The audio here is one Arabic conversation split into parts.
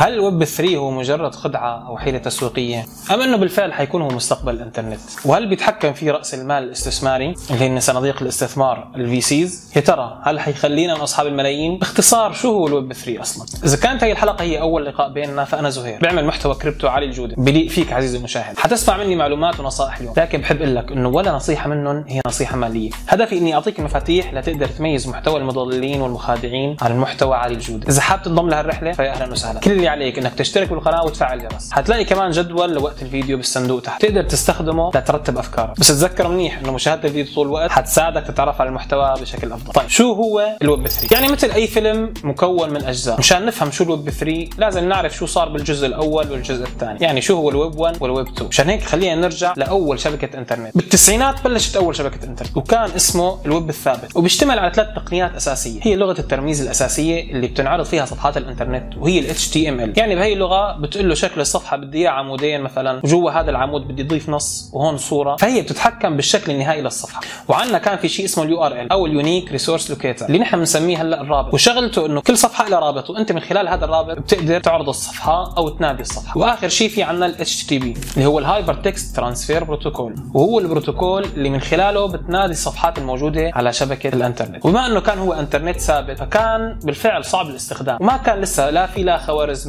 هل الويب 3 هو مجرد خدعة أو حيلة تسويقية؟ أم أنه بالفعل حيكون هو مستقبل الإنترنت؟ وهل بيتحكم فيه رأس المال الاستثماري اللي هن صناديق الاستثمار ال VCs يا ترى هل حيخلينا من أصحاب الملايين؟ باختصار شو هو الويب 3 أصلا؟ إذا كانت هي الحلقة هي أول لقاء بيننا فأنا زهير. بعمل محتوى كريبتو عالي الجودة. بليق فيك عزيزي المشاهد. حتسمع مني معلومات ونصائح اليوم. لكن بحب أقول لك إنه ولا نصيحة منهم هي نصيحة مالية. هدفي إني أعطيك المفاتيح لتقدر تميز محتوى المضللين والمخادعين عن المحتوى عالي الجودة. إذا حابب تنضم لهالرحلة فيا أهلا وسهلا. كل اللي عليك إنك تشترك بالقناة وتفعل الجرس حتلاقي كمان جدول لوقت الفيديو بالصندوق تحت. تقدر تستخدمه لترتب أفكارك. بس تذكر منيح إنه مشاهدة الفيديو طول الوقت حتساعدك تتعرف على المحتوى بشكل أفضل. طيب شو هو الويب 3 يعني مثل أي فيلم مكون من أجزاء. مشان نفهم شو الويب 3 لازم نعرف شو صار بالجزء الأول والجزء الثاني. يعني شو هو الويب 1 والويب 2 مشان هيك خلينا نرجع لأول شبكة إنترنت. بالتسعينات بلشت أول شبكة إنترنت وكان اسمه الويب الثابت. وبيشتمل على ثلاث تقنيات أساسية. هي لغة الترميز الأساسية اللي بتنعرض فيها صفحات الإنترنت وهي ال HTML يعني بهي اللغة بتقول له شكل الصفحة بدي إياه عمودين مثلا. وجوا هذا العمود بدي اضيف نص وهون صورة. فهي بتتحكم بالشكل النهائي للصفحة. وعندنا كان في شيء اسمه ال URL أو ال unique resource locator اللي نحن بنسميه هلأ الرابط. وشغلته إنه كل صفحة لها رابط وأنت من خلال هذا الرابط بتقدر تعرض الصفحة أو تنادي الصفحة. وآخر شيء في عندنا ال HTTP اللي هو ال hypertext transfer protocol وهو البروتوكول اللي من خلاله بتنادي الصفحات الموجودة على شبكة الإنترنت. وبما إنه كان هو إنترنت ثابت فكان بالفعل صعب الاستخدام. وما كان لسه لا في لا خوارزميات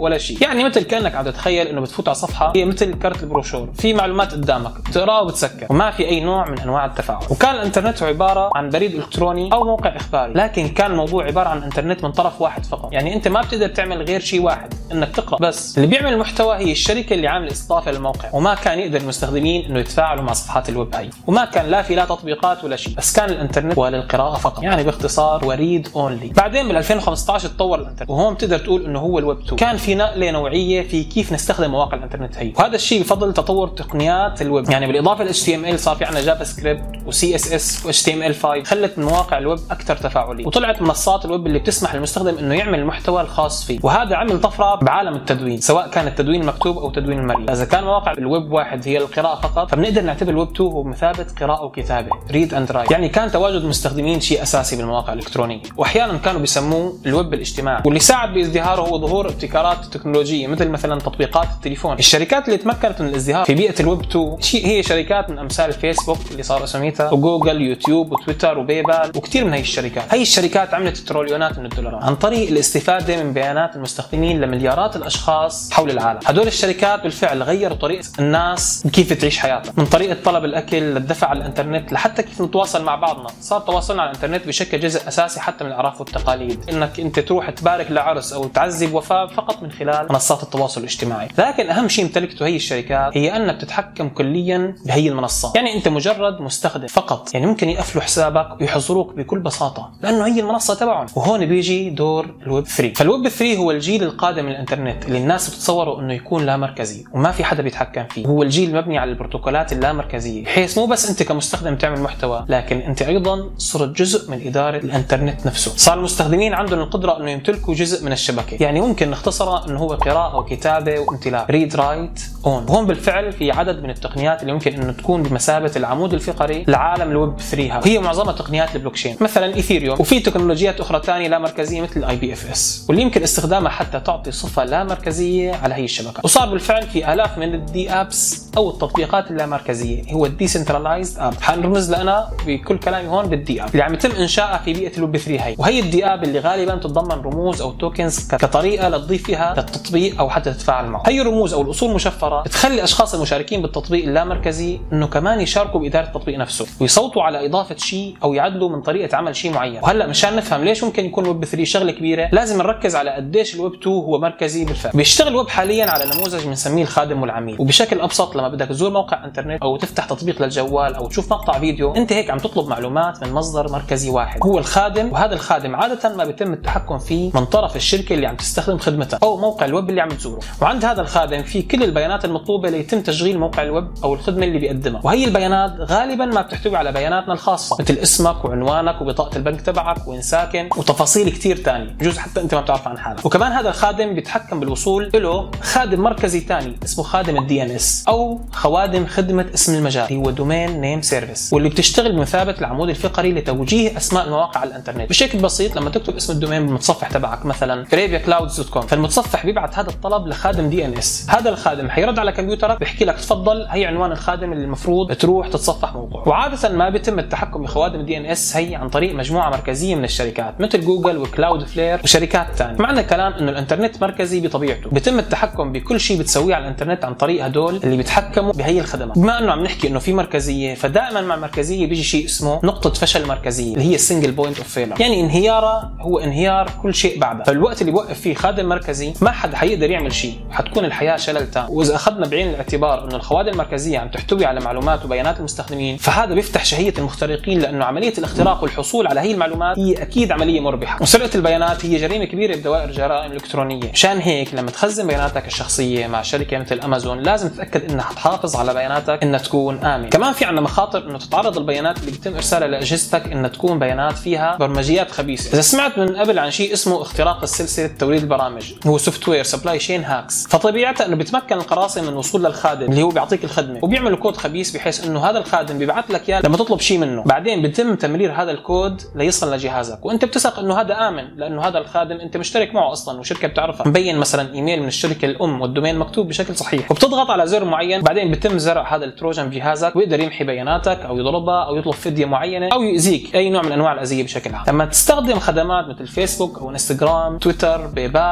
ولا شيء. يعني مثل كأنك عم تتخيل إنه بتفوت على صفحة هي مثل كرت البروشور. في معلومات قدامك بتقراه وبتسكر. وما في أي نوع من أنواع التفاعل. وكان الإنترنت عبارة عن بريد إلكتروني أو موقع إخباري. لكن كان الموضوع عبارة عن إنترنت من طرف واحد فقط. يعني أنت ما بتقدر تعمل غير شيء واحد إنك تقرأ بس. اللي بيعمل المحتوى هي الشركة اللي عاملة استضافه للموقع وما كان يقدر المستخدمين إنه يتفاعلوا مع صفحات الويب هاي. وما كان لا في لا تطبيقات ولا شيء. بس كان الإنترنت وللقراءه فقط. يعني باختصار و read only بعدين بال 2015 تطور الإنترنت. وهون بتقدر تقول إنه هو الويب 2 كان في نقلة نوعية في كيف نستخدم مواقع الإنترنت هي. وهذا الشيء بفضل تطور تقنيات الويب. يعني بالإضافة ل HTML صار في عندنا JavaScript و CSS و HTML5 خلت من مواقع الويب أكثر تفاعلية. وطلعت منصات الويب اللي بتسمح للمستخدم إنه يعمل المحتوى الخاص فيه. وهذا عمل طفرة بعالم التدوين سواء كان التدوين المكتوب أو تدوين المرئي إذا كان مواقع الويب واحد هي القراءة فقط فبنقدر نعتبر الويب 2 هو مثابة قراءة وكتابة. read and write يعني كان تواجد مستخدمين شيء أساسي بالمواقع الإلكترونية. واحيانا كانوا بيسموه الويب الاجتماعي. واللي ساعد بإزدهاره هو ظهور ابتكارات تكنولوجية مثل مثلا تطبيقات التليفون. الشركات اللي تمكنت من الازدهار في بيئة الويب 2 شيء هي شركات من أمثال فيسبوك اللي صار اسمها ميتا وجوجل يوتيوب وتويتر و PayPal وكثير من هي الشركات. هي الشركات عملت تريليونات من الدولارات عن طريق الاستفادة من بيانات المستخدمين لمليارات الأشخاص حول العالم. هدول الشركات بالفعل غيروا طريقة الناس كيف تعيش حياتها من طريقة طلب الأكل للدفع على الإنترنت لحتى كيف نتواصل مع بعضنا. صار تواصلنا على الإنترنت بشكل جزء أساسي حتى من الأعراف والتقاليد. إنك أنت تروح تبارك لعرس أو تعزي بوفاه فقط من خلال منصات التواصل الاجتماعي. لكن أهم شيء امتلكته هي الشركات هي انك تتحكم كليا بهي المنصات. يعني أنت مجرد مستخدم فقط. يعني ممكن يقفلوا حسابك ويحظروك بكل بساطة. لأنه هي المنصة تبعهم. وهون بيجي دور الويب 3 فالويب 3 هو الجيل القادم من الانترنت اللي الناس بتتصوره إنه يكون لا مركزي وما في حدا بيتحكم فيه. هو الجيل المبني على البروتوكولات اللامركزية. بحيث مو بس أنت كمستخدم تعمل محتوى لكن أنت أيضا صرت جزء من إدارة الإنترنت نفسه. صار المستخدمين عندهم القدرة إنه يمتلكوا جزء من الشبكة. يعني ممكن نختصرها انه هو قراءة وكتابه وامتلاك read write own وهون بالفعل في عدد من التقنيات اللي ممكن انه تكون بمثابة العمود الفقري لعالم الويب 3 وهي معظمها تقنيات البلوكشين. مثلا Ethereum وفي تكنولوجيات أخرى ثانية لا مركزية مثل ال IPFS واللي يمكن استخدامها حتى تعطي صفة لا مركزية على هي الشبكة. وصار بالفعل في آلاف من ال DApps أو التطبيقات اللامركزيه هو ال decentralized app حنرمز لنا بكل كلامي هون بال DApp اللي عم يتم انشائها في بيئة الويب 3 هي. وهي ال DApp اللي غالبا تتضمن رموز أو tokens كطريقة لتضيف فيها للتطبيق أو حتى تتفاعل معه. هي الرموز أو الأصول مشفرة بتخلي الاشخاص المشاركين بالتطبيق اللامركزي إنه كمان يشاركوا بإدارة التطبيق نفسه ويصوتوا على إضافة شيء أو يعدلوا من طريقة عمل شيء معين. وهلأ مشان نفهم ليش ممكن يكون ويب 3 شغلة كبيرة لازم نركز على قديش الويب 2 هو مركزي بالفعل بيشتغل ويب حاليا على نموذج بنسميه الخادم والعميل وبشكل أبسط لما بدك تزور موقع إنترنت أو تفتح تطبيق للجوال أو تشوف مقطع فيديو أنت هيك عم تطلب معلومات من مصدر مركزي واحد. هو الخادم وهذا الخادم عادة ما بيتم التحكم فيه من طرف الشركة اللي عم تستخدم خدمتها أو موقع الويب اللي عم تزوره. وعند هذا الخادم في كل البيانات المطلوبة ليتم تشغيل موقع الويب أو الخدمة اللي بيقدمها. وهي البيانات غالبا ما بتحتوي على بياناتنا الخاصة مثل اسمك وعنوانك وبطاقة البنك تبعك وين ساكن وتفاصيل كثير ثانية بجوز حتى أنت ما بتعرف عن حالك. وكمان هذا الخادم بيتحكم بالوصول له خادم مركزي ثاني اسمه خادم ال DNS أو خوادم خدمة اسم المجال. هو domain name service واللي بتشتغل بمثابة العمود الفقري لتوجيه أسماء المواقع على الإنترنت. بشكل بسيط لما تكتب اسم ال domain بالمتصفح تبعك مثلا كلاودز.com فالمتصفح بيبعت هذا الطلب لخادم DNS هذا الخادم حيرد على كمبيوترك بيحكي لك تفضل هي عنوان الخادم اللي المفروض تروح تتصفح موقعه. وعادة ما بيتم التحكم بخوادم DNS هي عن طريق مجموعة مركزية من الشركات مثل جوجل و Cloudflare وشركات ثانية معنى الكلام إنه الإنترنت مركزي بطبيعته. بيتم التحكم بكل شيء بتسويه على الإنترنت عن طريق هدول اللي بيتحكموا بهي الخدمات. بما إنه عم نحكي إنه في مركزية فدائما مع المركزية بيجي شيء اسمه نقطة فشل مركزية اللي هي ال single point of failure يعني انهيارها هو انهيار كل شيء بعدها. فالوقت اللي بوقف فيه خادم مركزي ما حد حيقدر يعمل شيء. حتكون الحياة شلل تام وإذا أخذنا بعين الاعتبار إنه الخوادم المركزية عم تحتوي على معلومات وبيانات المستخدمين فهذا بيفتح شهية المخترقين لأنه عملية الاختراق والحصول على هي المعلومات هي أكيد عملية مربحة. وسرقة البيانات هي جريمة كبيرة بدوائر الجرائم الإلكترونية. مشان هيك لما تخزن بياناتك الشخصية مع شركة مثل أمازون لازم تتأكد إنها تحافظ على بياناتك إنها تكون آمنة. كمان في عندنا مخاطر إنه تتعرض البيانات اللي بيتم إرسالها لأجهزتك إنها تكون بيانات فيها برمجيات خبيثة. إذا سمعت من قبل عن شيء اسمه اختراق السلسلة توريد البرامج. هو software supply chain hacks فطبيعتها إنه بيتمكن القراصنة من الوصول للخادم اللي هو بيعطيك الخدمة وبيعملوا كود خبيث بحيث إنه هذا الخادم بيبعث لك إياه لما تطلب شيء منه. بعدين بيتم تمرير هذا الكود ليصل لجهازك. وأنت بتثق إنه هذا آمن لأنه هذا الخادم أنت مشترك معه أصلا وشركة بتعرفها. مبين مثلا إيميل من الشركة الأم وال domain مكتوب بشكل صحيح. وبتضغط على زر معين. بعدين بيتم زرع هذا ال Trojan بجهازك ويقدر يمحي بياناتك أو يضربها أو يطلب فديه معينة أو يؤذيك أي نوع من أنواع الأذية بشكل عام. لما تستخدم خدمات مثل فيسبوك أو انستغرام تويتر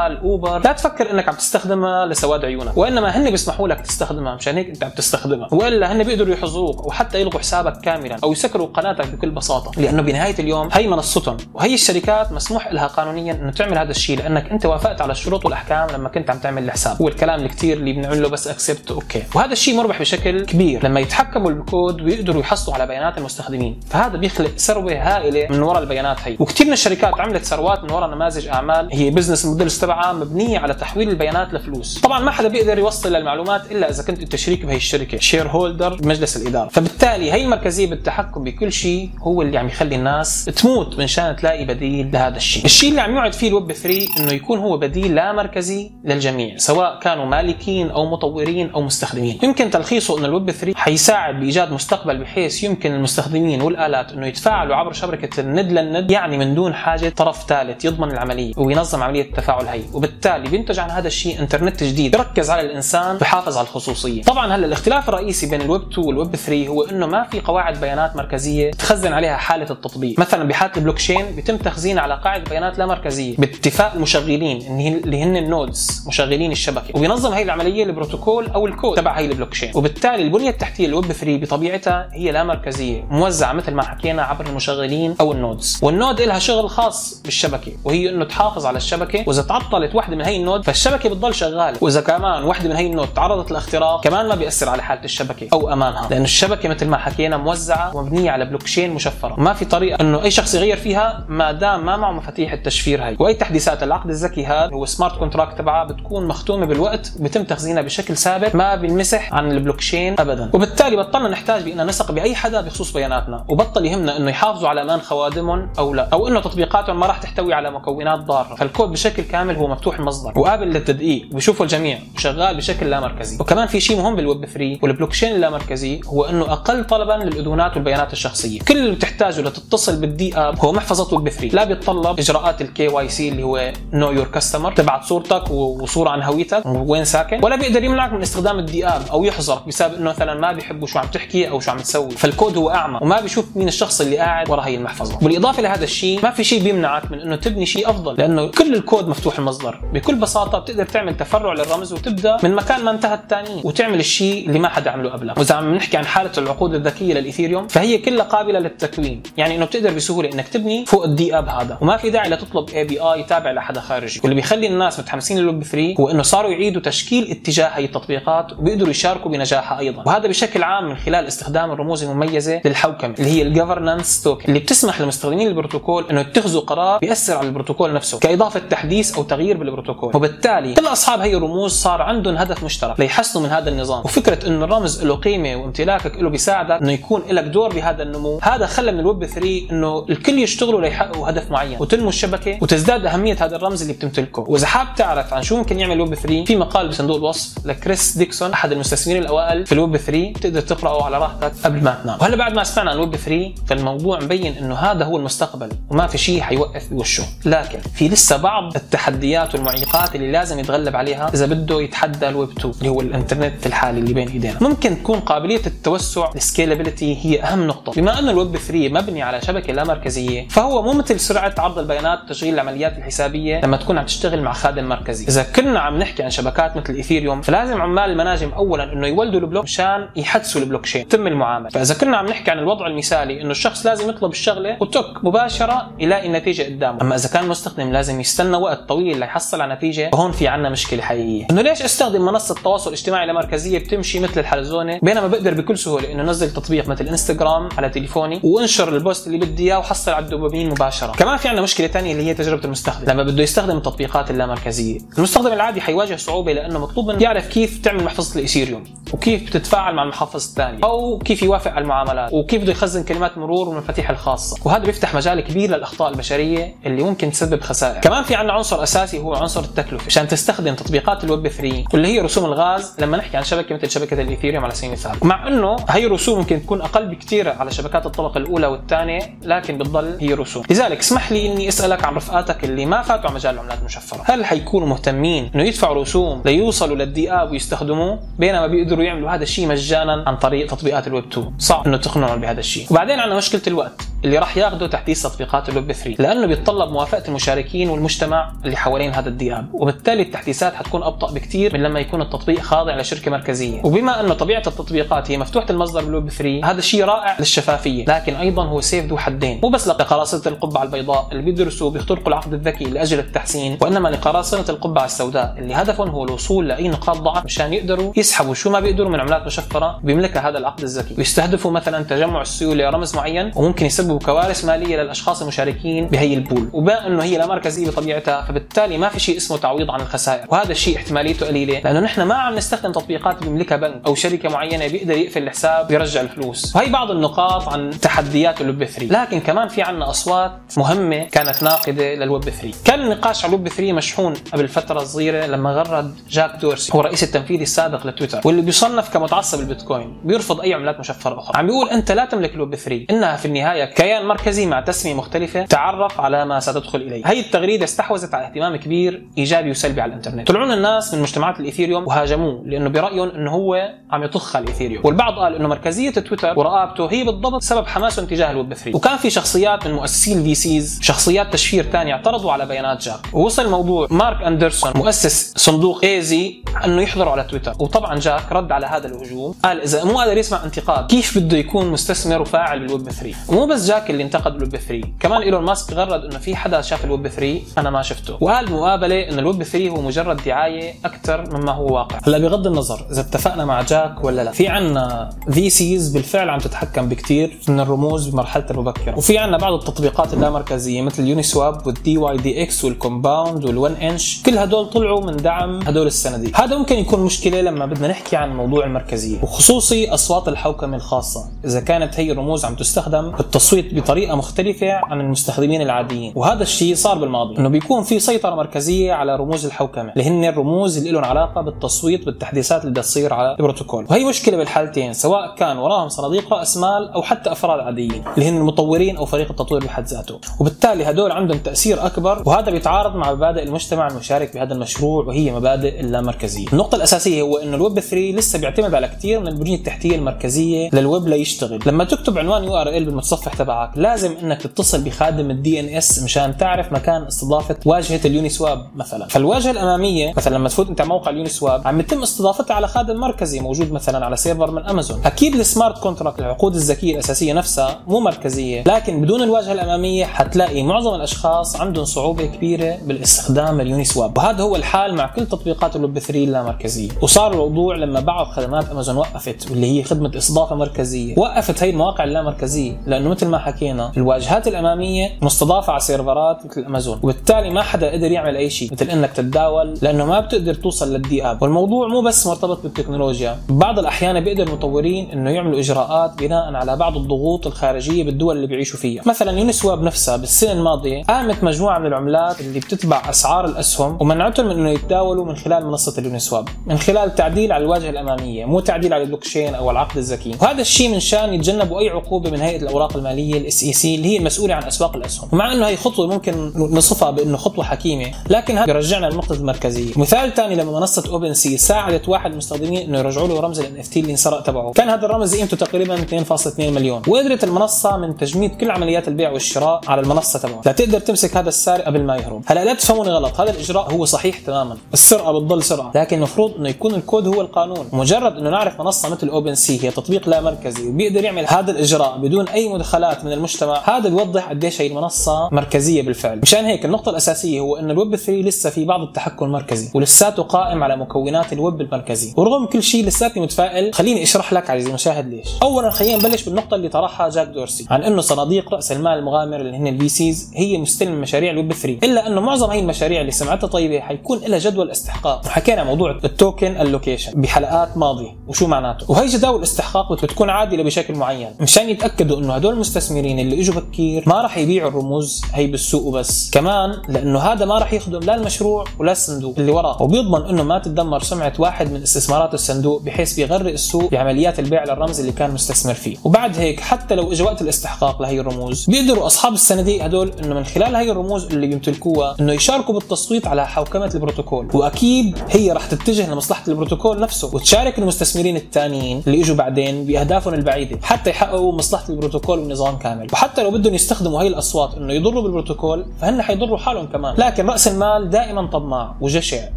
PayPal Uber لا تفكر إنك عم تستخدمها لسواد عيونك وإنما هن بيسمحوا لك تستخدمها مشان هيك أنت عم تستخدمها. وإلا هن بيقدروا يحظروك وحتى يلغوا حسابك كاملا أو يسكروا قناتك بكل بساطة. لأنه بنهاية اليوم هي منصتهم وهي الشركات مسموح لها قانونيا إنه تعمل هذا الشيء لأنك أنت وافقت على الشروط والأحكام لما كنت عم تعمل الحساب. هو الكلام الكثير اللي بنعمل له بس accept okay. وهذا الشيء مربح بشكل كبير. لما يتحكموا بالكود ويقدروا يحصلوا على بيانات المستخدمين. فهذا بيخلق ثروة هائلة من وراء البيانات هي. وكثير من الشركات عملت ثروات من وراء نماذج أعمال. هي business models تبعها مبنية على تحويل البيانات لفلوس. طبعا ما حدا بيقدر يوصل للمعلومات إلا إذا كنت أنت شريك بهي الشركة shareholder بمجلس الإدارة. فبالتالي هي المركزيه بالتحكم بكل شيء هو اللي عم يخلي الناس تموت من شان تلاقي بديل لهذا الشيء. الشيء اللي عم يوعد فيه الويب 3 إنه يكون هو بديل لا مركزي للجميع سواء كانوا مالكين أو مطورين أو مستخدمين. يمكن تلخيصه إنه الويب 3 حيساعد بإيجاد مستقبل بحيث يمكن المستخدمين والآلات إنه يتفاعلوا عبر شبكة الند للند يعني من دون حاجة طرف ثالث يضمن العملية وينظم عملية التفاعل هي. وبالتالي بينتج عن هذا الشيء انترنت جديد. يركز على الإنسان بحافظ على الخصوصية. طبعا هلا الاختلاف الرئيسي بين الويب 2 والويب 3 هو إنه ما في قواعد بيانات مركزية تخزن عليها حالة التطبيق. مثلا بحالة البلوك تشين بيتم تخزين على قاعدة بيانات لا مركزية. باتفاق المشغلين اللي هن ال nodes مشغلين الشبكة. وبينظم هي العملية البروتوكول أو الكود تبع هي البلوك تشين وبالتالي البنية التحتية للويب 3 بطبيعتها هي لا مركزية موزعة مثل ما حكينا عبر المشغلين أو ال nodes. وال node لها شغل خاص بالشبكة وهي إنه تحافظ على الشبكة. وإذا تعطلت واحدة من هي ال node فالشبكة بتضل شغالة. وإذا كمان واحدة من هي ال node تعرضت لاختراق كمان ما بيأثر على حالة الشبكة أو أمانها. لأنه الشبكة مثل ما حكينا موزعة ومبنية على بلوك تشين مشفرة. ما في طريقة إنه أي شخص يغير فيها ما دام ما معه مفاتيح التشفير هي وأي تحديثات العقد الذكي هذا هو smart contract تبعها بتكون مختومة بالوقت بيتم تخزينها بشكل ثابت ما بينمسح عن البلوك تشين ابدا. وبالتالي بطلنا نحتاج بان نثق بأي حدا بخصوص بياناتنا. وبطل يهمنا إنه يحافظوا على أمان خوادمهم أو لا أو إنه تطبيقاتهم ما راح تحتوي على مكونات ضارة. فالكود بشكل كامل هو مفتوح المصدر. وقابل للتدقيق بيشوفه الجميع وشغال بشكل لا مركزي. وكمان في شيء مهم بالويب 3 والبلوك تشين اللامركزي هو إنه أقل طلبا للأذونات والبيانات الشخصية. كل اللي بتحتاجه لتتصل بال DApp هو محفظة ويب 3 لا بيتطلب إجراءات ال KYC اللي هو know your customer تبعت صورتك وصورة عن هويتك وين ساكن. ولا بيقدر يمنعك من استخدام ال DApp أو يحظرك بسبب إنه مثلا ما بيحبوا شو عم تحكي أو شو عم تسوي. فالكود هو أعمى وما بيشوف مين الشخص اللي قاعد ورا هي المحفظة. بالإضافة لهذا الشيء ما في شيء بيمنعك من إنه تبني شيء أفضل لأنه كل الكود مفتوح المصدر. بكل بساطة بتقدر تعمل تفرع للرمز وتبدأ من مكان ما انتهى الثاني وتعمل الشيء اللي ما حدا عمله قبلك وإذا عم نحكي عن حالة العقود الذكية للإيثيريوم فهي كلها قابلة للتكوين. يعني إنه بتقدر بسهولة إنك تبني فوق ال DApp هذا. وما في داعي لتطلب API تابع لحدا خارجي. واللي بيخلي الناس متحمسين للويب 3 هو إنه صاروا يعيدوا تشكيل اتجاه هي التطبيقات وبيقدروا يشاركوا بنجاحها أيضا. وهذا بشكل عام من خلال استخدام الرموز المميزة للحوكمة اللي هي ال governance token اللي بتسمح لمستخدمين البروتوكول إنه يتخذوا قرار بيأثر على البروتوكول نفسه. كإضافة تحديث أو تغيير بالبروتوكول. وبالتالي كل أصحاب هي الرموز صار عندهم هدف مشترك. ليحسنوا من هذا النظام. وفكرة انه الرمز له قيمة وامتلاكك له بيساعدك إنه يكون لك دور بهذا النمو هذا خلى من الويب 3 إنه الكل يشتغلوا ليحققوا هدف معين. وتنمو الشبكة وتزداد أهمية هذا الرمز اللي بتمتلكه. وإذا حاب تعرف عن شو ممكن يعمل ويب 3 في مقال بصندوق الوصف لكريس ديكسون أحد المستثمرين الأوائل في الويب 3 تقدر تقرأه على راحتك قبل ما تنام. وهلا بعد ما سمعنا عن الويب 3 فالموضوع مبين إنه هذا هو المستقبل وما في شيء حيوقف بوشه لكن في لسه بعض التحديات والمعيقات اللي لازم يتغلب عليها إذا بده يتحدى الويب 2 اللي هو الإنترنت الحالي اللي بين إيدينا. ممكن تكون قابلية التوسع ال scalability هي أهم نقطة. بما انه الويب 3 مبني على شبكة لا مركزية فهو مو مثل سرعة عرض البيانات وتشغيل العمليات الحسابية لما تكون عم تشتغل مع خادم مركزي. إذا كنا عم نحكي عن شبكات مثل الايثيريوم فلازم عمال المناجم اولا إنه يولدوا ال block مشان يحدثوا البلوك تشين تم المعاملة. فإذا كنا عم نحكي عن الوضع المثالي إنه الشخص لازم يطلب الشغلة و تك مباشرة يلاقي النتيجة قدامه. أما إذا كان المستخدم لازم يستنى وقت طويل ليحصل على نتيجة فهون في عنا مشكلة حقيقية. إنه ليش أستخدم منصة تواصل اجتماعي لا مركزية بتمشي مثل الحلزونة؟ بينما بقدر بكل سهولة إنه انزل تطبيق مثل إنستغرام على تليفوني وانشر ال post اللي بدي إياه وحصل على الدوبامين مباشرة. كمان في عنا مشكلة ثانية اللي هي تجربة المستخدم لما بده يستخدم التطبيقات اللامركزية. المستخدم العادي حيواجه صعوبة لأنه مطلوب منه يعرف كيف تعمل محفظة الايثيريوم وكيف بتتفاعل مع المحفظة الثانية أو كيف يوافق على المعاملات وكيف بده يخزن كلمات مرور والمفاتيح الخاصة. وهذا بيفتح مجال كبير للأخطاء البشرية اللي ممكن تسبب خسائر. كمان في عندنا عنصر أساسي هو عنصر التكلفة. عشان تستخدم تطبيقات الويب 3 واللي هي رسوم الغاز لما نحكي عن شبكة مثل شبكة الايثيريوم على سبيل المثال. مع إنه هي الرسوم ممكن تكون أقل بكثير على شبكات الطبقه الأولى والثانية لكن بتضل هي رسوم. لذلك اسمح لي إني أسألك عن رفقاتك اللي ما فاتوا على مجال العملات المشفرة. هل حيكونوا مهتمين إنه يدفعوا رسوم ليوصلوا لل DApp ويستخدموه؟ بينما بيقدروا يعملوا هذا الشيء مجانا عن طريق تطبيقات الويب 2 صعب إنه تقنعهم بهذا الشيء. وبعدين عندنا مشكلة الوقت اللي راح ياخذه تحديث تطبيقات الويب 3 لأنه بيتطلب موافقة المشاركين والمجتمع اللي حوالين هذا ال DApp وبالتالي التحديثات حتكون أبطأ بكثير من لما يكون التطبيق خاضع لشركة مركزية. وبما انه طبيعة التطبيقات هي مفتوحة المصدر بالويب 3 هذا الشيء رائع للشفافية. لكن أيضا هو سيف ذو حدين. مو بس لقراصنه القبعة البيضاء اللي بيدرسوا بيخترقوا العقد الذكي لأجل التحسين وإنما لقراصنه القبعة السوداء اللي هدفهم هو الوصول لأي نقاط ضعف مشان يقدروا يسحبوا شو ما بيقدروا من عملات مشفرة بيملكها هذا العقد الذكي. ويستهدفوا مثلا تجمع السيوله رمز معين وممكن يسببوا كوارث مالية للأشخاص المشاركين بهي ال pool. وبما أنه هي لا مركزيه بطبيعتها فبالتالي ما في شيء اسمه تعويض عن الخسائر وهذا الشيء احتماليته قليلة لأنه نحن ما عم نستخدم تطبيقات بيملكها بنك أو شركة معينة بيقدر يقفل الحساب ويرجع الفلوس. وهي بعض النقاط عن تحديات الويب 3 لكن كمان في عنا أصوات مهمة كانت ناقدة للويب 3 كان النقاش على الويب 3 مشحون قبل فترة صغيرة لما غرد جاك دورسي هو الرئيس التنفيذي السابق لتويتر واللي بيصنف كمتعصب البيتكوين بيرفض أي عملات مشفرة أخرى. عم بيقول أنت لا تملك الويب 3 إنها في النهاية كيان مركزي مع تسمية مختلفة تعرف على ما ستدخل إليه. هي التغريدة استحوذت على اهتمام كبير إيجابي وسلبي على الإنترنت. طلعوا الناس من مجتمعات الإيثيريوم وهاجموه لأنه برأيهم إنه هو عم يطخ على الإيثيريوم. والبعض قال إنه مركزية تويتر ورقابته هي بالضبط سبب حماسه تجاه الويب 3 وكان في شخصيات من مؤسسي ال VCs شخصيات تشفير ثانية اعترضوا على بيانات جاك ووصل الموضوع مارك أندرسون مؤسس صندوق a16z أنه يحضروا على تويتر. وطبعا جاك رد على هذا الهجوم قال إذا مو قادر يسمع انتقاد كيف بده يكون مستثمر وفاعل بالويب 3 ومو بس جاك اللي انتقد الويب 3 كمان إيلون ماسك غرد إنه في حدا شاف الويب 3 أنا ما شفته. وقال بمقابله انه الويب 3 هو مجرد دعاية أكثر مما هو واقع. هلا بغض النظر إذا اتفقنا مع جاك ولا لا في عنا VCs بالفعل عم تتحكم بكثير من الرموز بمرحلة المبكرة. وفي عنا بعض التطبيقات اللامركزية مثل ال Uniswap وال dYdX وال Compound وال 1inch كل هدول طلعوا من دعم هدول الصناديق هذا ممكن يكون مشكلة لما بدنا نحكي عن موضوع المركزية وخصوصي أصوات الحوكمة الخاصة. إذا كانت هي الرموز عم تستخدم بالتصويت بطريقة مختلفة عن المستخدمين العاديين. وهذا الشيء صار بالماضي إنه بيكون في سيطرة مركزية على رموز الحوكمة اللي هن الرموز اللي لهم علاقة بالتصويت بالتحديثات اللي بدها تصير على البروتوكول. وهي مشكلة بالحالتين سواء كان وراهم صناديق رأس مال أو حتى أفراد عاديين اللي هن المطورين أو فريق التطوير بحد ذاته. وبالتالي هدول عندهم تأثير أكبر وهذا بيتعارض مع مبادئ المجتمع المشارك بهذا المشروع وهي مبادئ اللامركزية. النقطة الأساسية هو إنه الويب 3 لسه بيعتمد على كثير من البنيه التحتية المركزية للويب ليشتغل لما تكتب عنوان URL بالمتصفح تبعك لازم إنك تتصل بخادم ال DNS مشان تعرف مكان استضافة واجهة ال Uniswap مثلا. فالواجهة الأمامية مثلا لما تفوت أنت موقع ال Uniswap عم يتم استضافتها على خادم مركزي موجود مثلا على سيرفر من أمازون. أكيد ال smart contract العقود الذكية الأساسية نفسها مو مركزية لكن بدون الواجهة الأمامية حتلاقي معظم الأشخاص عندهم صعوبة كبيرة بالاستخدام ال Uniswap وهذا هو الحال مع كل تطبيقات الويب 3 اللامركزيه وصار الموضوع لما بعض خدمات أمازون وقفت واللي هي خدمة استضافه مركزية. وقفت هي المواقع اللامركزيه لأنه مثل ما حكينا الواجهات الأمامية مستضافة على سيرفرات مثل أمازون. وبالتالي ما حدا قدر يعمل أي شيء مثل إنك تتداول لأنه ما بتقدر توصل لل DApp والموضوع مو بس مرتبط بالتكنولوجيا. بعض الأحيان بيقدر المطورين إنه يعملوا إجراءات بناء على بعض الضغوط الخارجية بالدول اللي بيعيشوا فيها. مثلا Uniswap نفسها بالسنة الماضية قامت مجموعة من العملات اللي بتتبع أسعار الأسهم ومنعتهم من إنه يتداولوا من خلال منصة ال Uniswap من خلال تعديل على الواجهة الأمامية مو تعديل على البلوكشين أو العقد الذكي. وهذا الشيء من شان يتجنبوا أي عقوبة من هيئة الأوراق المالية ال SEC اللي هي المسؤولة عن أسواق الأسهم. ومع إنه هي خطوة ممكن نصفها بإنه خطوة حكيمة لكن هذا بيرجعنا للنقطة المركزية. مثال ثاني لما منصة OpenSea ساعدت واحد المستخدمين إنه يرجعوا له رمز ال NFT اللي انسرق تبعه. كان هذا الرمز قيمته تقريبا 2.2 مليون. وقدرت المنصة من تجميد كل عمليات البيع والشراء على المنصة تبعه. لتقدر تمسك هذا السارق قبل ما يهرب. هلا لا تفهموني غلط. هذا الإجراء هو صحيح تماما. السرقة بتضل سرقة. لكن المفروض إنه يكون الكود هو القانون. مجرد إنه نعرف منصة مثل OpenSea هي تطبيق لا مركزي وبيقدر يعمل هذا الإجراء بدون أي مدخلات من المجتمع هذا بيوضح قديش هي المنصة مركزية بالفعل. مشان هيك النقطة الأساسية هو الويب 3 لسه في بعض التحكم المركزي ولساته قائم على مكونات الويب المركزي. ورغم كل شيء لساتني متفائل. خليني أشرح لك عزيزي المشاهد ليش. اولا خلينا نبلش بالنقطة اللي طرحها جاك دورسي عن إنه صناديق رأس المال المغامر اللي هن ال VCs هي مستلمة مشاريع الويب 3 إلا إنه معظم هي المشاريع اللي سمعتها طيبة حيكون لها جدول استحقاق. وحكينا موضوع ال token allocation بحلقات ماضية. وشو معناته؟ وهي جداول استحقاق بتكون عادلة بشكل معين. مشان يتأكدوا إنه هدول المستثمرين اللي إجوا بكير ما راح يبيعوا الرموز هي بالسوق وبس. كمان لأنه هذا ما راح يخدم لا المشروع ولا الصندوق اللي وراه. وبيضمن إنه ما تتدمر سمعة واحد من استثمارات الصندوق بحيث بيغرق السوق بعمليات البيع للرمز اللي كان مستثمر فيه. وبعد هيك حتى لو اجى وقت الاستحقاق لهي الرموز بيقدروا أصحاب الصناديق هدول إنه من خلال هي الرموز اللي بيمتلكوها إنه يشاركوا بالتصويت على حوكمة البروتوكول. وأكيد هي راح تتجه لمصلحة البروتوكول نفسه. وتشارك المستثمرين الثانيين اللي إجوا بعدين بأهدافهم البعيدة حتى يحققوا مصلحة البروتوكول والنظام كامل. وحتى لو بدهم يستخدموا هي الأصوات إنه يضروا بالبروتوكول فهن حيضروا حالهم كمان. لكن راس المال دائما طماع وجشع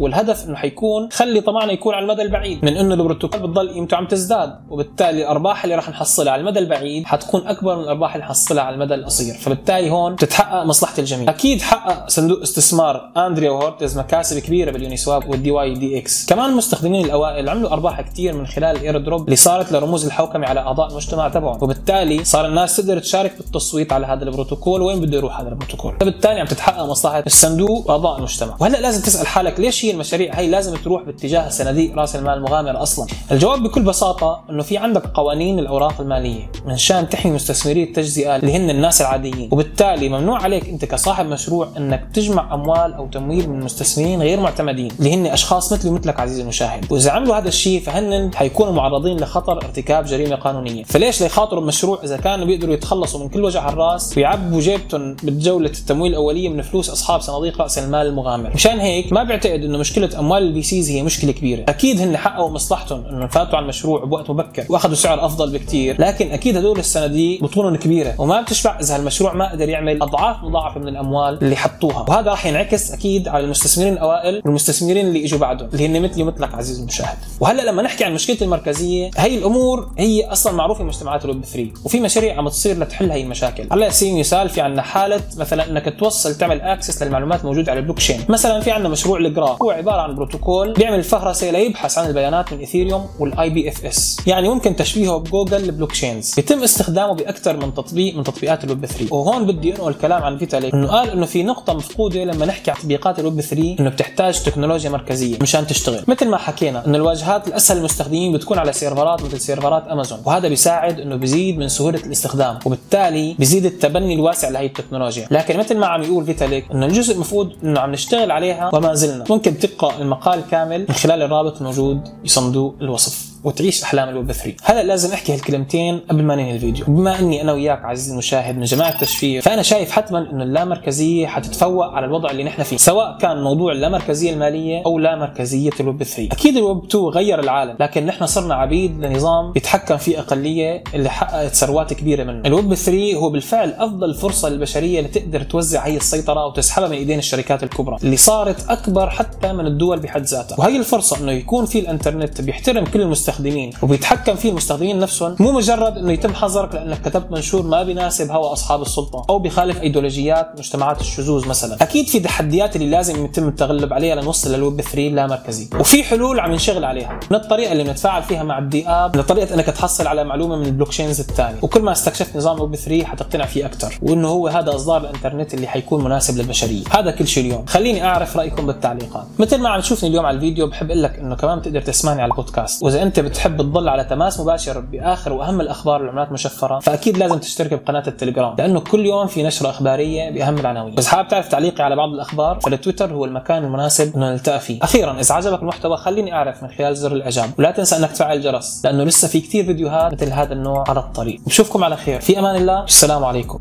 والهدف إنه حيكون خلي طمعنا يكون على المدى البعيد. من إنه البروتوكول بتضل قيمته عم تزداد وبالتالي الأرباح اللي راح نحصلها على المدى البعيد حتكون أكبر من الأرباح اللي نحصلها على المدى القصير. فبالتالي هون بتتحقق مصلحة الجميع. أكيد حقق صندوق استثمار Andreessen Horowitz مكاسب كبيرة بال Uniswap وال dYdX. كمان المستخدمين الأوائل عملوا أرباح كثير من خلال ال airdrop اللي صارت لرموز الحوكمة على أعضاء المجتمع تبعهم. وبالتالي صار الناس تقدر تشارك بالتصويت على هذا البروتوكول. وين بده يروح هذا البروتوكول؟ فبالتالي عم تتحقق مصلحة الصندوق واعضاء المجتمع. وهلأ لازم تسأل حالك ليش هي المشاريع هي لازم تروح باتجاه صناديق رأس المال المغامرة أصلا؟ الجواب بكل بساطة إنه في عندك قوانين الأوراق المالية من شان تحمي مستثمري التجزئة اللي هن الناس العاديين. وبالتالي ممنوع عليك أنت كصاحب مشروع إنك تجمع أموال أو تمويل من مستثمرين غير معتمدين اللي هن أشخاص مثلي ومثلك عزيزي المشاهد. وإذا عملوا هذا الشيء فهن حيكونوا معرضين لخطر ارتكاب جريمة قانونية. فليش ليخاطروا بمشروع إذا كانوا بيقدروا يتخلصوا من كل وجع الرأس ويعبوا جيبتهم بجوله التمويل الأولية من فلوس أصحاب صناديق رأس المال المغامر. مشان هيك ما بعتقد إنه مشكلة أموال ال V Cs هي مشكلة كبيرة. أكيد هن حققوا مصلحتهم انه فاتوا على المشروع بوقت مبكر وأخذوا سعر أفضل بكثير لكن أكيد هدول الصناديق بطونهم كبيرة وما بتشبع إذا المشروع ما قدر يعمل أضعاف مضاعفه من الأموال اللي حطوها. وهذا راح ينعكس أكيد على المستثمرين الأوائل والمستثمرين اللي إجوا بعدهم اللي هن مثلي ومثلك عزيزي المشاهد. وهلأ لما نحكي عن مشكلة المركزية هي الأمور هي أصلا معروفة في مجتمعات الويب 3 وفي مشاريع عم تصير لتحل هي المشاكل. على سبيل المثال في عندنا حالة مثلا إنك توصل تعمل access للمعلومات الموجوده على البلوك تشين مثلا في عندنا مشروع ال Graph هو عبارة عن بروتوكول بيعمل فهرسه ليبحث عن البيانات من إيثيريوم وال IPFS يعني ممكن تشبيهه بجوجل ال blockchains بيتم استخدامه بأكثر من تطبيق من تطبيقات الويب 3 وهون بدي أنقل الكلام عن فيتاليك إنه قال إنه في نقطة مفقودة لما نحكي عن تطبيقات الويب 3 إنه بتحتاج تكنولوجيا مركزية مشان تشتغل. مثل ما حكينا إنه الواجهات الأسهل للمستخدمين بتكون على سيرفرات مثل سيرفرات أمازون. وهذا بيساعد إنه بيزيد من سهولة الاستخدام. وبالتالي بيزيد التبني الواسع لهي التكنولوجيا. لكن مثل ما عم يقول فيتاليك إنه الجزء المفروض إنه عم نشتغل عليها وما زلنا. ممكن تقرا المقال كامل من خلال الرابط الموجود بصندوق الوصف. وتعيش أحلام الويب 3 هلا لازم أحكي هالكلمتين قبل ما ننهي الفيديو. بما إني أنا وياك عزيزي المشاهد من جماعة التشفير فأنا شايف حتما إنه اللامركزية حتتفوق على الوضع اللي نحن فيه سواء كان موضوع اللامركزية المالية أو لامركزية الويب 3 أكيد الويب 2 غير العالم لكن نحن صرنا عبيد لنظام بيتحكم فيه أقلية اللي حققت ثروات كبيرة منه. الويب 3 هو بالفعل أفضل فرصة للبشرية لتقدر توزع هي السيطرة وتسحبها من إيدين الشركات الكبرى اللي صارت أكبر حتى من الدول بحد ذاتها. وهي الفرصة إنه يكون في الإنترنت بيحترم كل المستوى المستخدمين. وبيتحكم فيه المستخدمين نفسهم مو مجرد إنه يتم حظرك لأنك كتبت منشور ما بيناسب هوى أصحاب السلطة أو بيخالف إيديولوجيات مجتمعات الشذوذ مثلا. أكيد في تحديات اللي لازم يتم التغلب عليها لنوصل للويب 3 لا مركزي. وفي حلول عم نشتغل عليها. من الطريقة اللي بنتفاعل فيها مع ال DApp لطريقه إنك تحصل على معلومة من ال blockchains الثانية. وكل ما استكشفت نظام ويب 3 حتقتنع فيه أكثر وإنه هو هذا إصدار الإنترنت اللي حيكون مناسب للبشرية. هذا كل شيء اليوم. خليني أعرف رأيكم بالتعليقات. مثل ما عم تشوفني اليوم على الفيديو بحب أقول لك إنه كمان بتقدر تسمعني على البودكاست. وإذا أنت بتحب تضل على تماس مباشر بآخر وأهم الأخبار والعملات المشفره فأكيد لازم تشترك بقناة التليجرام لأنه كل يوم في نشرة إخبارية بأهم العناوين. بس حابب تعرف تعليقي على بعض الأخبار فالتويتر هو المكان المناسب إنه نلتقى فيه. أخيرا إذا عجبك المحتوى خليني أعرف من خلال زر الإعجاب ولا تنسى إنك تفعل الجرس لأنه لسه في كثير فيديوهات مثل هذا النوع على الطريق. بشوفكم على خير. في أمان الله. السلام عليكم.